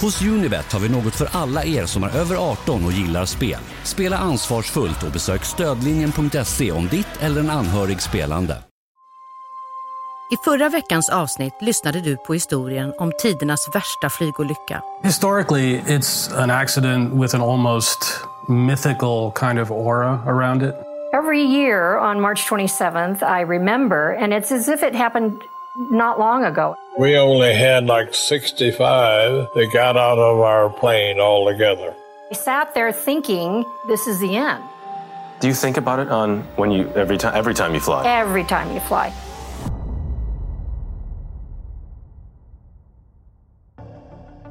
Hos Unibet har vi något för alla er som är över 18 och gillar spel. Spela ansvarsfullt och besök stödlinjen.se om ditt eller en anhörigs spelande. I förra veckans avsnitt lyssnade du på historien om tidernas värsta flygolycka. Historically, it's an accident with an almost mythical kind of aura around it. Every year on March 27th, I remember, and it's as if it happened not long ago. We only had like 65 that got out of our plane altogether. I sat there thinking, this is the end. Do you think about it on when you every time every time you fly? Every time you fly.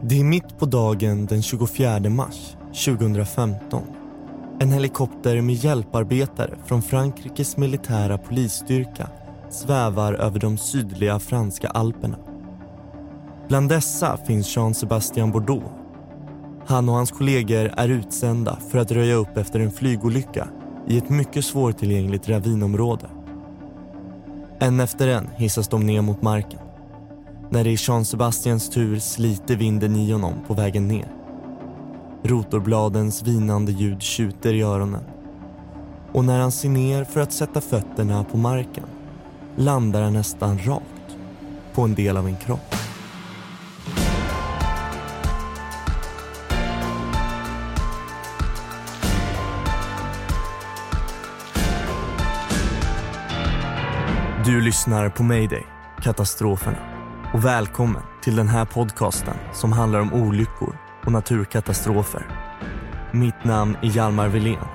Det är mitt på dagen den 24 mars 2015. En helikopter med hjälparbetare från Frankrikes militära polisstyrka svävar över de sydliga franska alperna. Bland dessa finns Jean-Sébastien Bordeaux. Han och hans kollegor är utsända för att röja upp efter en flygolycka i ett mycket svårtillgängligt ravinområde. En efter en hissas de ner mot marken. När det är Jean Sebastians tur sliter vinden i honom på vägen ner. Rotorbladens vinande ljud tjuter i öronen. Och när han ser ner för att sätta fötterna på marken landar den nästan rakt på en del av en kropp. Du lyssnar på Mayday, katastroferna. Och välkommen till den här podcasten som handlar om olyckor och naturkatastrofer. Mitt namn är Hjalmar Wilén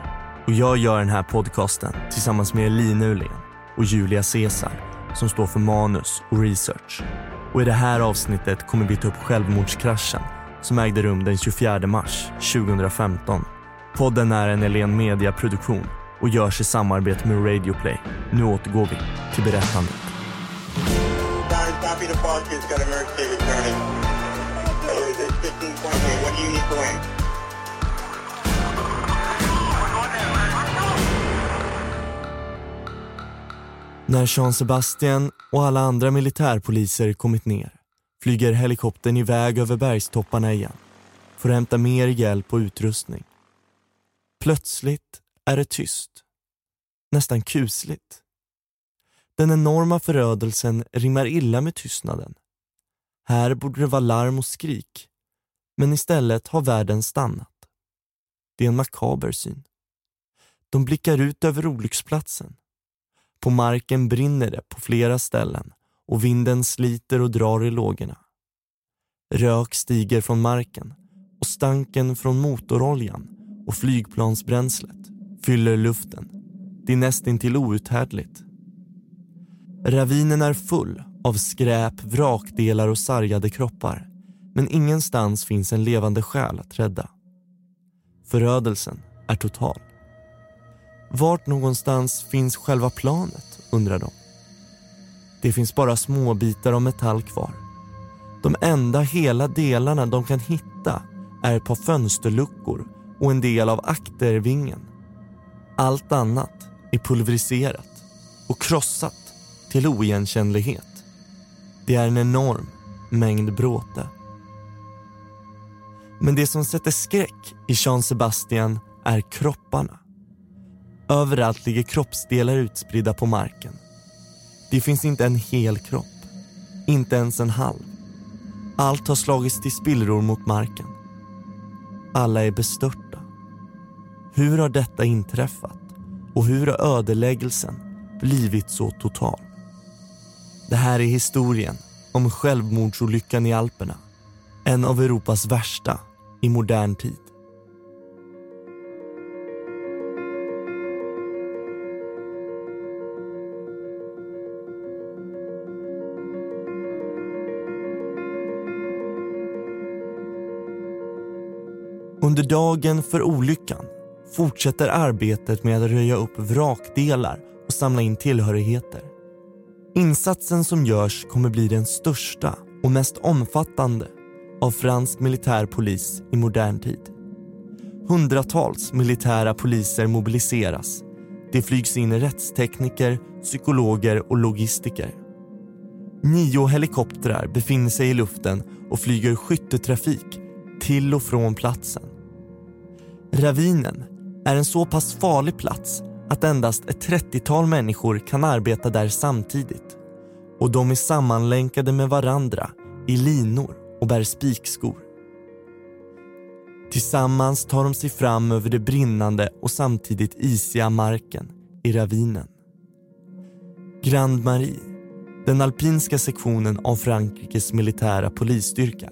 och jag gör den här podcasten tillsammans med Elina Ulén och Julia Caesar som står för manus och research. Och i det här avsnittet kommer vi ta upp självmordskraschen som ägde rum den 24 mars 2015. Podden är en Elen Media-produktion och görs i samarbete med Radioplay. Nu återgår vi till berättandet. Copy När Jean Sebastian och alla andra militärpoliser kommit ner flyger helikoptern iväg över bergstopparna igen för att hämta mer hjälp och utrustning. Plötsligt är det tyst. Nästan kusligt. Den enorma förödelsen rimmar illa med tystnaden. Här borde det vara larm och skrik, men istället har världen stannat. Det är en makaber syn. De blickar ut över olycksplatsen. På marken brinner det på flera ställen och vinden sliter och drar i lågorna. Rök stiger från marken och stanken från motoroljan och flygplansbränslet fyller luften. Det är nästintill outhärdligt. Ravinen är full av skräp, vrakdelar och sargade kroppar. Men ingenstans finns en levande själ att rädda. Förödelsen är total. Vart någonstans finns själva planet, undrar de. Det finns bara små bitar av metall kvar. De enda hela delarna de kan hitta är ett par fönsterluckor och en del av aktervingen. Allt annat är pulveriserat och krossat till oigenkännlighet. Det är en enorm mängd bråte. Men det som sätter skräck i Jean Sebastian är kropparna. Överallt ligger kroppsdelar utspridda på marken. Det finns inte en hel kropp, inte ens en halv. Allt har slagits till spillror mot marken. Alla är bestörta. Hur har detta inträffat? Och hur har ödeläggelsen blivit så total? Det här är historien om självmordsolyckan i Alperna. En av Europas värsta i modern tid. Under dagen för olyckan fortsätter arbetet med att röja upp vrakdelar och samla in tillhörigheter. Insatsen som görs kommer bli den största och mest omfattande av fransk militärpolis i modern tid. Hundratals militära poliser mobiliseras. Det flygs in rättstekniker, psykologer och logistiker. Nio helikoptrar befinner sig i luften och flyger skyttetrafik till och från platsen. Ravinen är en så pass farlig plats att endast ett 30-tal människor kan arbeta där samtidigt och de är sammanlänkade med varandra i linor och bär spikskor. Tillsammans tar de sig fram över det brinnande och samtidigt isiga marken i ravinen. Grand Marie, den alpinska sektionen av Frankrikes militära polisstyrka,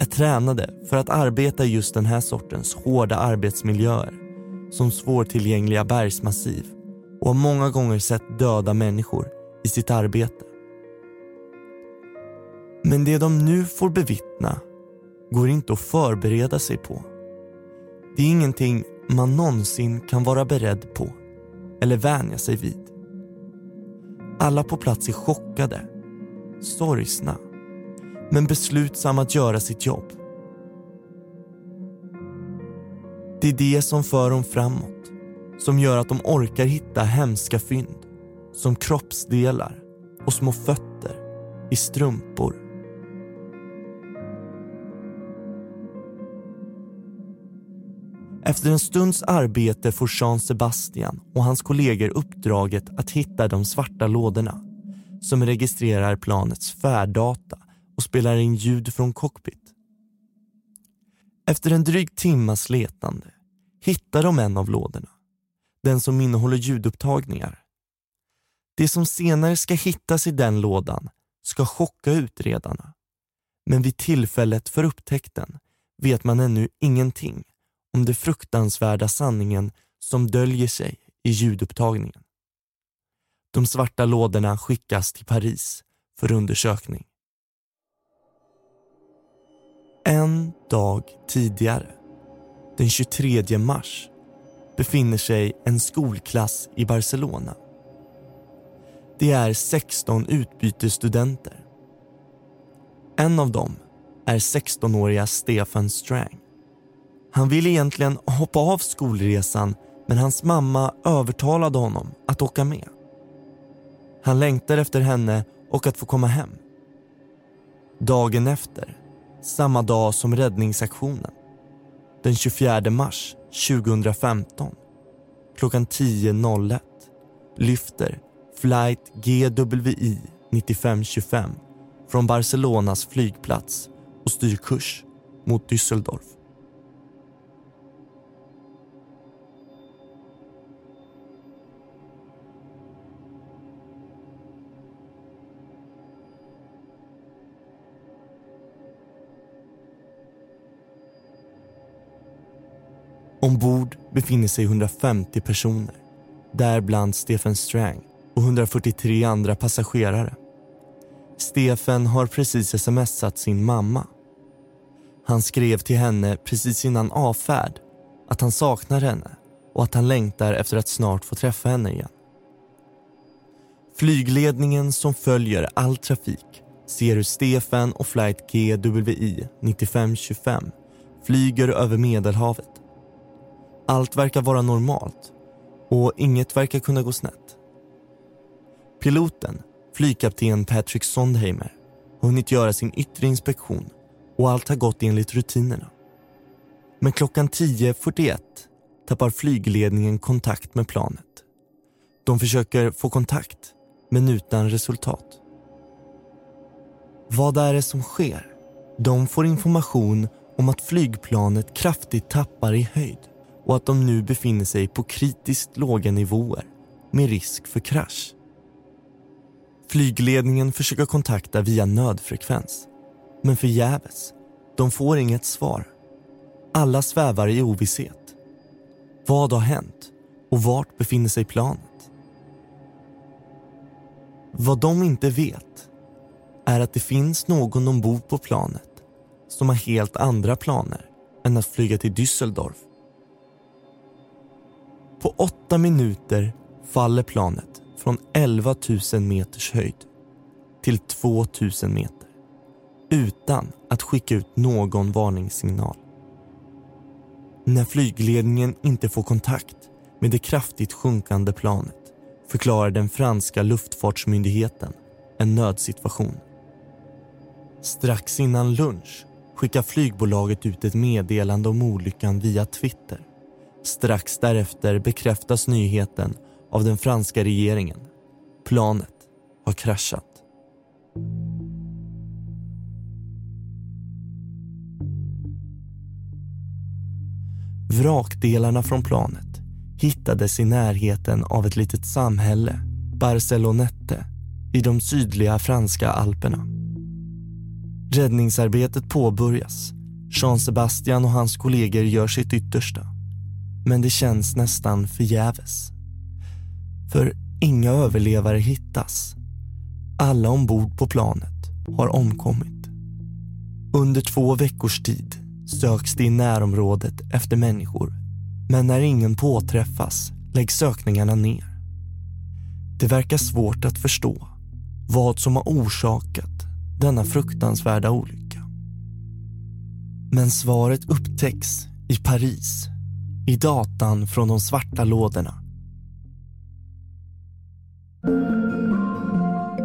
är tränade för att arbeta i just den här sortens hårda arbetsmiljöer som svårtillgängliga bergsmassiv och har många gånger sett döda människor i sitt arbete. Men det de nu får bevittna går inte att förbereda sig på. Det är ingenting man någonsin kan vara beredd på eller vänja sig vid. Alla på plats är chockade, sorgsna, men beslutsam att göra sitt jobb. Det är det som för dem framåt, som gör att de orkar hitta hemska fynd som kroppsdelar och små fötter i strumpor Efter en stunds arbete får Jean Sebastian och hans kollegor uppdraget att hitta de svarta lådorna som registrerar planets färddata och spelar in ljud från cockpit. Efter en dryg timmas letande hittar de en av lådorna, den som innehåller ljudupptagningar. Det som senare ska hittas i den lådan ska chocka utredarna. Men vid tillfället för upptäckten vet man ännu ingenting om den fruktansvärda sanningen som döljer sig i ljudupptagningen. De svarta lådorna skickas till Paris för undersökning. En dag tidigare, den 23 mars, befinner sig en skolklass i Barcelona. Det är 16 utbytesstudenter. En av dem är 16-åriga Stefan Strang. Han ville egentligen hoppa av skolresan men hans mamma övertalade honom att åka med. Han längtar efter henne och att få komma hem. Dagen efter, samma dag som räddningsaktionen, den 24 mars 2015, klockan 10.01 lyfter flight GWI 9525 från Barcelonas flygplats och styr kurs mot Düsseldorf. Befinner sig 150 personer, däribland Stefan Strang och 143 andra passagerare. Stefan har precis smsat sin mamma. Han skrev till henne precis innan avfärd att han saknar henne och att han längtar efter att snart få träffa henne igen. Flygledningen som följer all trafik ser hur Stefan och flight GWI 9525 flyger över Medelhavet allt verkar vara normalt och inget verkar kunna gå snett. Piloten, flygkapten Patrick Sondheimer, har hunnit göra sin yttre inspektion och allt har gått enligt rutinerna. Men klockan 10.41 tappar flygledningen kontakt med planet. De försöker få kontakt, men utan resultat. Vad är det som sker? De får information om att flygplanet kraftigt tappar i höjd och att de nu befinner sig på kritiskt låga nivåer med risk för krasch. Flygledningen försöker kontakta via nödfrekvens, men förgäves. De får inget svar. Alla svävar i ovisshet. Vad har hänt och vart befinner sig planet? Vad de inte vet är att det finns någon ombord på planet som har helt andra planer än att flyga till Düsseldorf på åtta minuter faller planet från 11 000 meters höjd till 2 000 meter utan att skicka ut någon varningssignal. När flygledningen inte får kontakt med det kraftigt sjunkande planet förklarar den franska luftfartsmyndigheten en nödsituation. Strax innan lunch skickar flygbolaget ut ett meddelande om olyckan via Twitter. Strax därefter bekräftas nyheten av den franska regeringen. Planet har kraschat. Vrakdelarna från planet hittades i närheten av ett litet samhälle, Barcelonette, i de sydliga franska alperna. Räddningsarbetet påbörjas. Jean Sebastian och hans kollegor gör sitt yttersta. Men det känns nästan förgäves. För inga överlevare hittas. Alla ombord på planet har omkommit. Under två veckors tid söks det i närområdet efter människor. Men när ingen påträffas läggs sökningarna ner. Det verkar svårt att förstå vad som har orsakat denna fruktansvärda olycka. Men svaret upptäcks i Paris, i datan från de svarta lådorna.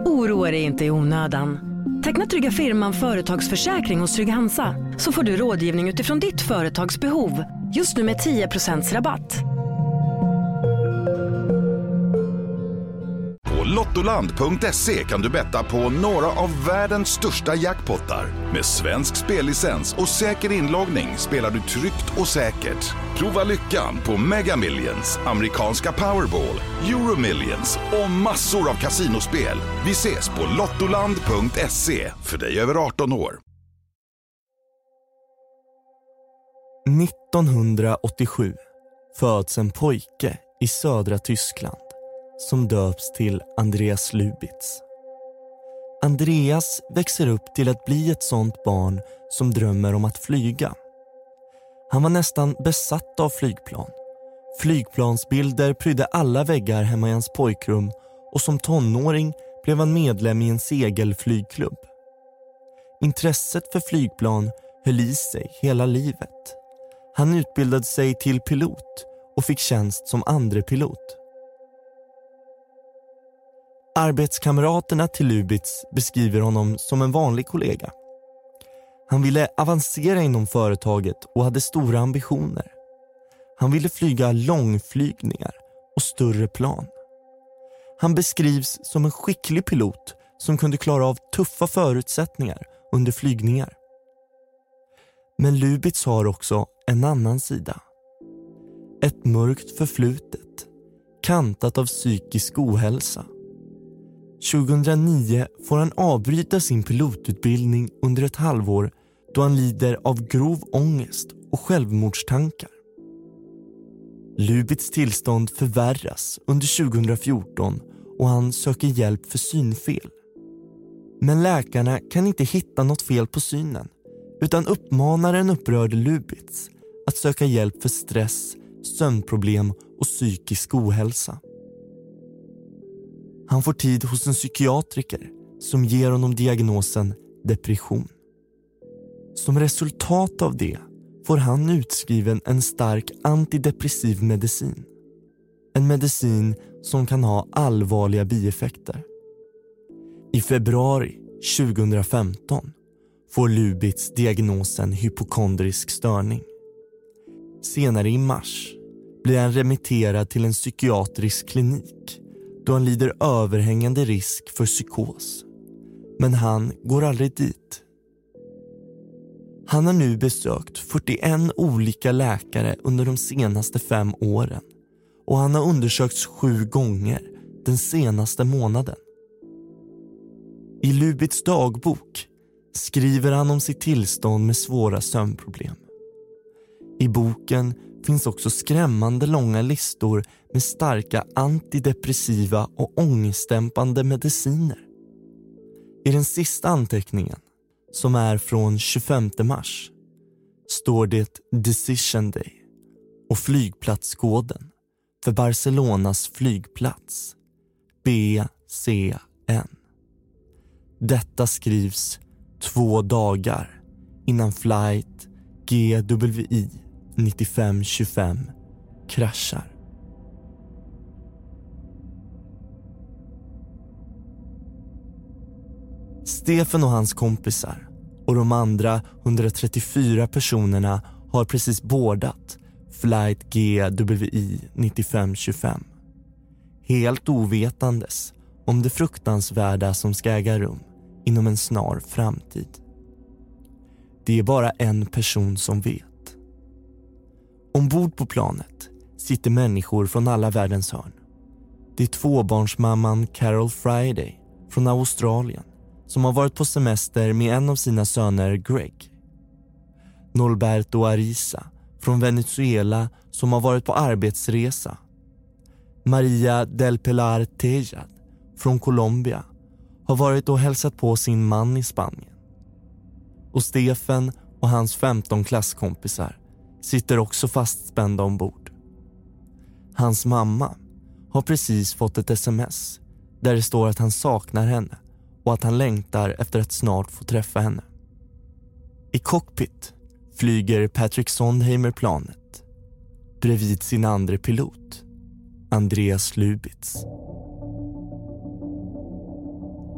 Oroa dig inte i onödan. Teckna Trygga Firman Företagsförsäkring hos Trygg-Hansa så får du rådgivning utifrån ditt företags behov. Just nu med 10 rabatt. lottoland.se kan du betta på några av världens största jackpottar. Med svensk spellicens och säker inloggning spelar du tryggt och säkert. Prova lyckan på Mega Millions, amerikanska Powerball, Euromillions och massor av kasinospel. Vi ses på lottoland.se för dig över 18 år. 1987 föds en pojke i södra Tyskland som döps till Andreas Lubitz. Andreas växer upp till att bli ett sånt barn som drömmer om att flyga. Han var nästan besatt av flygplan. Flygplansbilder prydde alla väggar hemma i hans pojkrum och som tonåring blev han medlem i en segelflygklubb. Intresset för flygplan höll i sig hela livet. Han utbildade sig till pilot och fick tjänst som andrepilot. Arbetskamraterna till Lubitz beskriver honom som en vanlig kollega. Han ville avancera inom företaget och hade stora ambitioner. Han ville flyga långflygningar och större plan. Han beskrivs som en skicklig pilot som kunde klara av tuffa förutsättningar under flygningar. Men Lubitz har också en annan sida. Ett mörkt förflutet, kantat av psykisk ohälsa. 2009 får han avbryta sin pilotutbildning under ett halvår då han lider av grov ångest och självmordstankar. Lubits tillstånd förvärras under 2014 och han söker hjälp för synfel. Men läkarna kan inte hitta något fel på synen utan uppmanar en upprörd Lubitz att söka hjälp för stress, sömnproblem och psykisk ohälsa. Han får tid hos en psykiatriker som ger honom diagnosen depression. Som resultat av det får han utskriven en stark antidepressiv medicin. En medicin som kan ha allvarliga bieffekter. I februari 2015 får Lubitz diagnosen hypokondrisk störning. Senare i mars blir han remitterad till en psykiatrisk klinik då han lider överhängande risk för psykos. Men han går aldrig dit. Han har nu besökt 41 olika läkare under de senaste fem åren och han har undersökts sju gånger den senaste månaden. I Lubits dagbok skriver han om sitt tillstånd med svåra sömnproblem. I boken finns också skrämmande långa listor med starka antidepressiva och ångestdämpande mediciner. I den sista anteckningen, som är från 25 mars, står det Decision Day och flygplatskoden för Barcelonas flygplats, BCN. Detta skrivs två dagar innan flight GWI 9525 kraschar. Stefan och hans kompisar och de andra 134 personerna har precis bordat flight GWI 9525. Helt ovetandes om det fruktansvärda som ska äga rum inom en snar framtid. Det är bara en person som vet. Ombord på planet sitter människor från alla världens hörn. Det är tvåbarnsmamman Carol Friday från Australien som har varit på semester med en av sina söner Greg. Norberto Arisa från Venezuela som har varit på arbetsresa. Maria del Pilar Tejad från Colombia har varit och hälsat på sin man i Spanien. Och Stefan och hans 15 klasskompisar sitter också fastspända ombord. Hans mamma har precis fått ett sms där det står att han saknar henne och att han längtar efter att snart få träffa henne. I cockpit flyger Patrick Sondheimer planet bredvid sin andre pilot, Andreas Lubitz.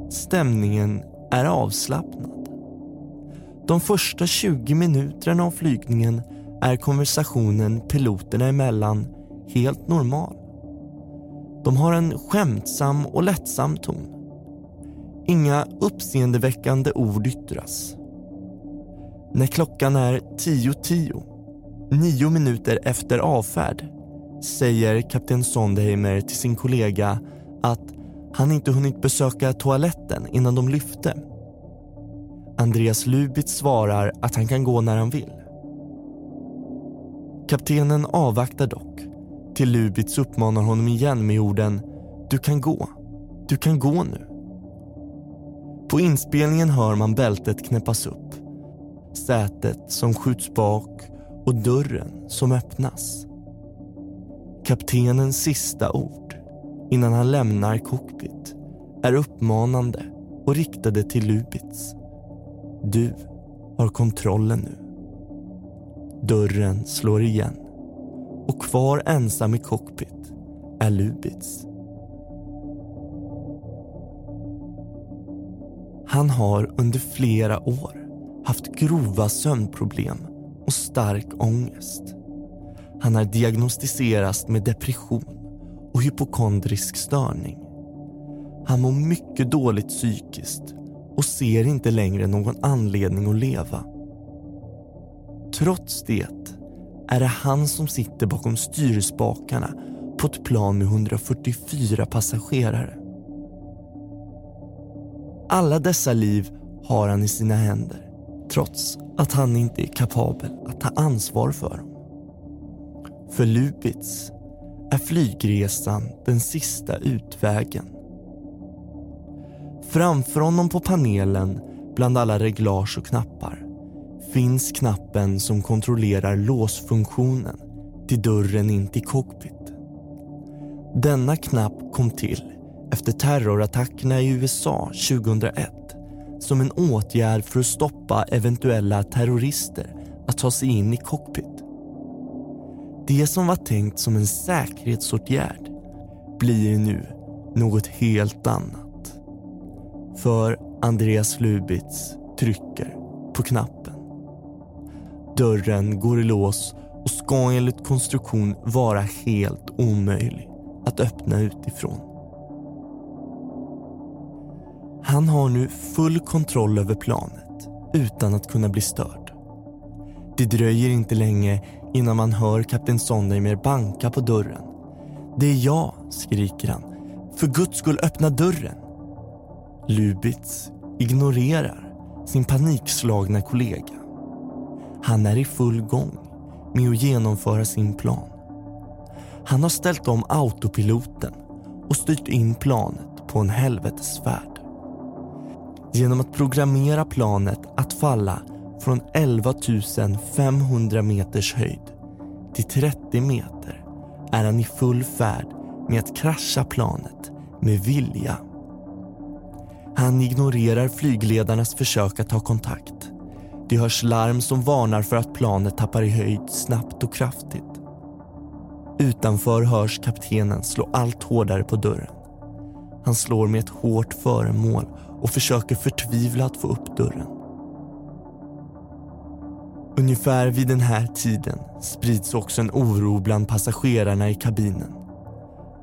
Stämningen är avslappnad. De första 20 minuterna av flygningen är konversationen piloterna emellan helt normal. De har en skämtsam och lättsam ton. Inga uppseendeväckande ord yttras. När klockan är 10.10, nio minuter efter avfärd, säger kapten Sondheimer till sin kollega att han inte hunnit besöka toaletten innan de lyfte. Andreas Lubitz svarar att han kan gå när han vill. Kaptenen avvaktar dock till Lubitz uppmanar honom igen med orden “Du kan gå, du kan gå nu”. På inspelningen hör man bältet knäppas upp, sätet som skjuts bak och dörren som öppnas. Kaptenens sista ord innan han lämnar cockpit är uppmanande och riktade till Lubitz. Du har kontrollen nu. Dörren slår igen och kvar ensam i cockpit är Lubitz. Han har under flera år haft grova sömnproblem och stark ångest. Han har diagnostiserats med depression och hypokondrisk störning. Han mår mycket dåligt psykiskt och ser inte längre någon anledning att leva. Trots det är det han som sitter bakom styrspakarna på ett plan med 144 passagerare. Alla dessa liv har han i sina händer trots att han inte är kapabel att ta ansvar för dem. För Lubitz är flygresan den sista utvägen. Framför honom på panelen, bland alla reglage och knappar, finns knappen som kontrollerar låsfunktionen till dörren in till cockpit. Denna knapp kom till efter terrorattackerna i USA 2001 som en åtgärd för att stoppa eventuella terrorister att ta sig in i cockpit. Det som var tänkt som en säkerhetsåtgärd blir nu något helt annat. För Andreas Lubitz trycker på knappen. Dörren går i lås och ska enligt konstruktion vara helt omöjlig att öppna utifrån. Han har nu full kontroll över planet utan att kunna bli störd. Det dröjer inte länge innan man hör kapten Sondheimer banka på dörren. Det är jag, skriker han. För guds skull öppna dörren. Lubitz ignorerar sin panikslagna kollega. Han är i full gång med att genomföra sin plan. Han har ställt om autopiloten och styrt in planet på en helvetesfärd. Genom att programmera planet att falla från 11 500 meters höjd till 30 meter är han i full färd med att krascha planet med vilja. Han ignorerar flygledarnas försök att ta kontakt. Det hörs larm som varnar för att planet tappar i höjd snabbt och kraftigt. Utanför hörs kaptenen slå allt hårdare på dörren. Han slår med ett hårt föremål och försöker förtvivlat få upp dörren. Ungefär vid den här tiden sprids också en oro bland passagerarna i kabinen.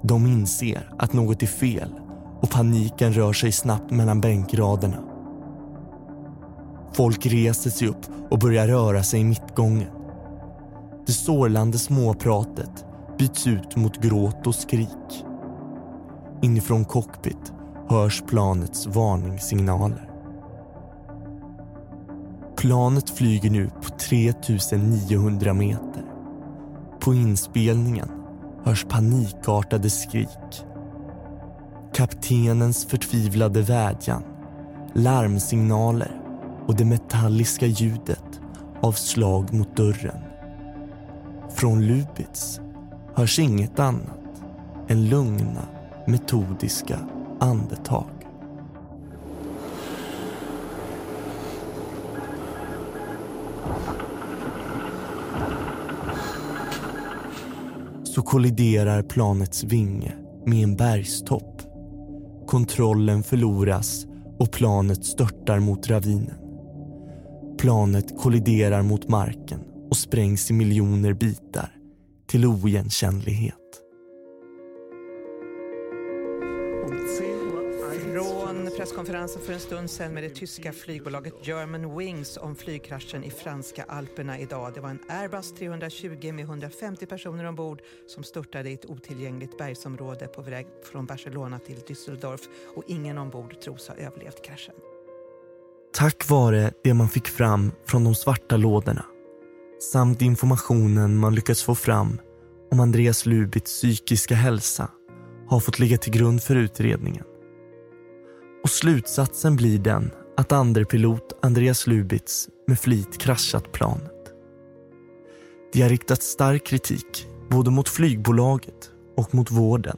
De inser att något är fel och paniken rör sig snabbt mellan bänkraderna. Folk reser sig upp och börjar röra sig i mittgången. Det sorlande småpratet byts ut mot gråt och skrik. Inifrån cockpit hörs planets varningssignaler. Planet flyger nu på 3900 meter. På inspelningen hörs panikartade skrik. Kaptenens förtvivlade vädjan, larmsignaler och det metalliska ljudet av slag mot dörren. Från Lubitz hörs inget annat än lugna, metodiska andetag. Så kolliderar planets vinge med en bergstopp. Kontrollen förloras och planet störtar mot ravinen. Planet kolliderar mot marken och sprängs i miljoner bitar till oigenkännlighet. Från presskonferensen för en stund sedan med det tyska flygbolaget German Wings om flygkraschen i franska alperna idag. Det var en Airbus 320 med 150 personer ombord som störtade i ett otillgängligt bergsområde på väg från Barcelona till Düsseldorf och ingen ombord tros ha överlevt kraschen. Tack vare det man fick fram från de svarta lådorna samt informationen man lyckats få fram om Andreas Lubits psykiska hälsa har fått ligga till grund för utredningen. Och slutsatsen blir den att andrepilot Andreas Lubitz med flit kraschat planet. Det har riktat stark kritik både mot flygbolaget och mot vården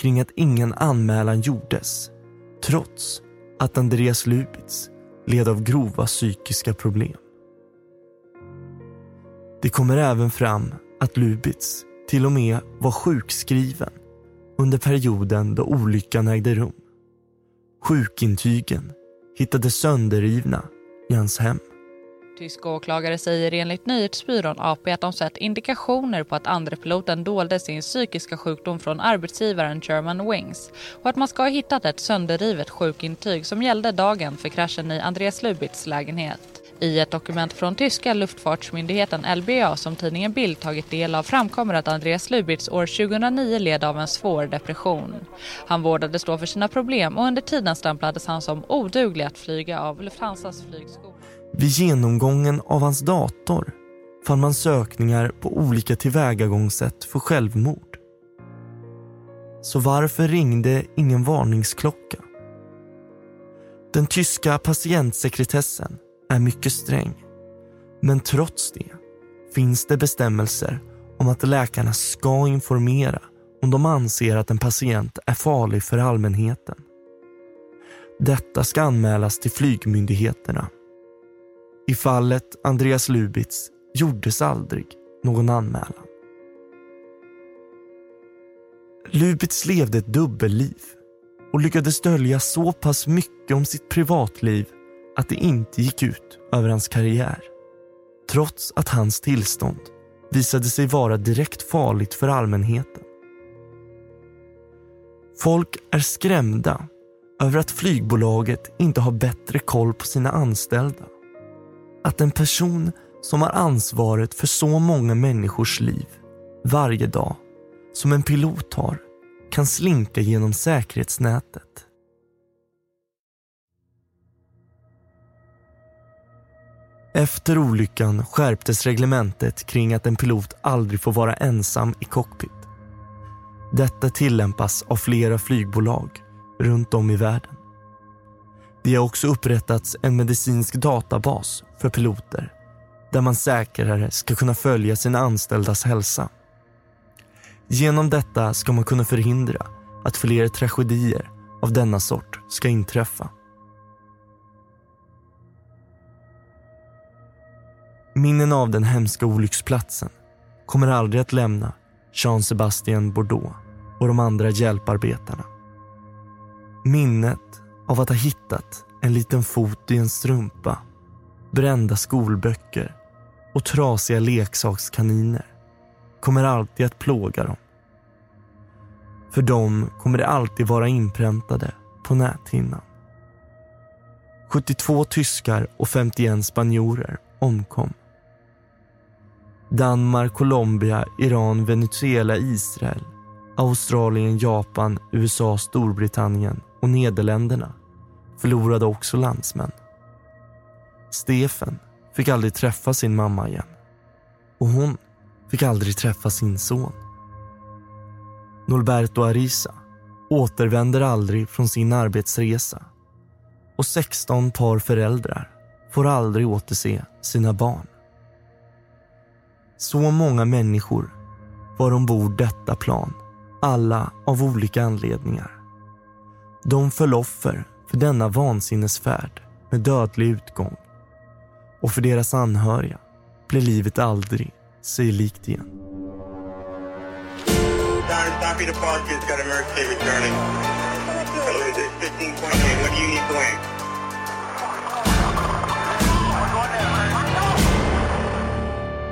kring att ingen anmälan gjordes trots att Andreas Lubitz led av grova psykiska problem. Det kommer även fram att Lubitz till och med var sjukskriven under perioden då olyckan ägde rum. Sjukintygen hittades sönderrivna i hans hem. Tyska åklagare säger enligt nyhetsbyrån AP att de sett indikationer på att andrepiloten dolde sin psykiska sjukdom från arbetsgivaren German Wings och att man ska ha hittat ett sönderrivet sjukintyg som gällde dagen för kraschen i Andreas Lubitz lägenhet. I ett dokument från tyska luftfartsmyndigheten LBA som tidningen Bild tagit del av framkommer att Andreas Lubitz år 2009 led av en svår depression. Han vårdades då för sina problem och under tiden stämplades han som oduglig att flyga av Lufthansas flygskola. Vid genomgången av hans dator fann man sökningar på olika tillvägagångssätt för självmord. Så varför ringde ingen varningsklocka? Den tyska patientsekretessen är mycket sträng. Men trots det finns det bestämmelser om att läkarna ska informera om de anser att en patient är farlig för allmänheten. Detta ska anmälas till flygmyndigheterna. I fallet Andreas Lubitz gjordes aldrig någon anmälan. Lubitz levde ett dubbelliv och lyckades dölja så pass mycket om sitt privatliv att det inte gick ut över hans karriär. Trots att hans tillstånd visade sig vara direkt farligt för allmänheten. Folk är skrämda över att flygbolaget inte har bättre koll på sina anställda. Att en person som har ansvaret för så många människors liv varje dag som en pilot har kan slinka genom säkerhetsnätet. Efter olyckan skärptes reglementet kring att en pilot aldrig får vara ensam i cockpit. Detta tillämpas av flera flygbolag runt om i världen. Det har också upprättats en medicinsk databas för piloter där man säkrare ska kunna följa sina anställdas hälsa. Genom detta ska man kunna förhindra att fler tragedier av denna sort ska inträffa. Minnen av den hemska olycksplatsen kommer aldrig att lämna Jean-Sébastien Bordeaux och de andra hjälparbetarna. Minnet av att ha hittat en liten fot i en strumpa, brända skolböcker och trasiga leksakskaniner kommer alltid att plåga dem. För dem kommer det alltid vara inpräntade på näthinnan. 72 tyskar och 51 spanjorer omkom. Danmark, Colombia, Iran, Venezuela, Israel, Australien, Japan, USA, Storbritannien och Nederländerna förlorade också landsmän. Stefan fick aldrig träffa sin mamma igen. Och hon fick aldrig träffa sin son. Norberto Arisa återvänder aldrig från sin arbetsresa och 16 par föräldrar får aldrig återse sina barn. Så många människor var ombord detta plan, alla av olika anledningar. De föll offer för denna vansinnesfärd med dödlig utgång och för deras anhöriga blev livet aldrig sig likt igen.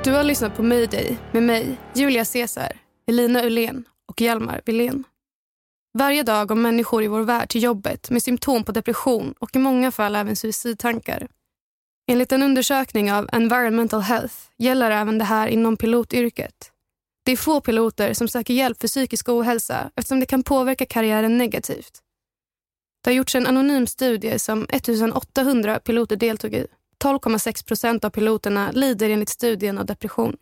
Du har lyssnat på Mayday med mig, Julia Caesar, Elina Ullén och Hjalmar Wilén. Varje dag går människor i vår värld till jobbet med symptom på depression och i många fall även suicidtankar. Enligt en undersökning av Environmental Health gäller även det här inom pilotyrket. Det är få piloter som söker hjälp för psykisk ohälsa eftersom det kan påverka karriären negativt. Det har gjorts en anonym studie som 1800 piloter deltog i. 12,6 procent av piloterna lider enligt studien av depression.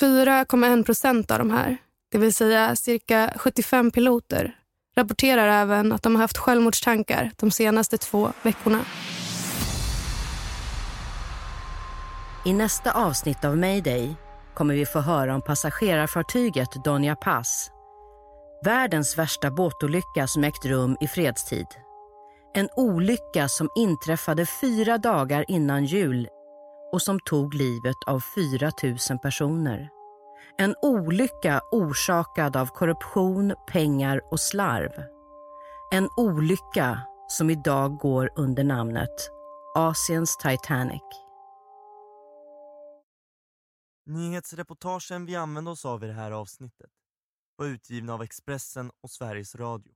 4,1 procent av de här, det vill säga cirka 75 piloter, rapporterar även att de har haft självmordstankar de senaste två veckorna. I nästa avsnitt av Mayday kommer vi få höra om passagerarfartyget Donja Pass. Världens värsta båtolycka som ägt rum i fredstid. En olycka som inträffade fyra dagar innan jul och som tog livet av 4 000 personer. En olycka orsakad av korruption, pengar och slarv. En olycka som idag går under namnet Asiens Titanic. Nyhetsreportagen vi använde oss av i det här avsnittet var utgivna av Expressen och Sveriges Radio.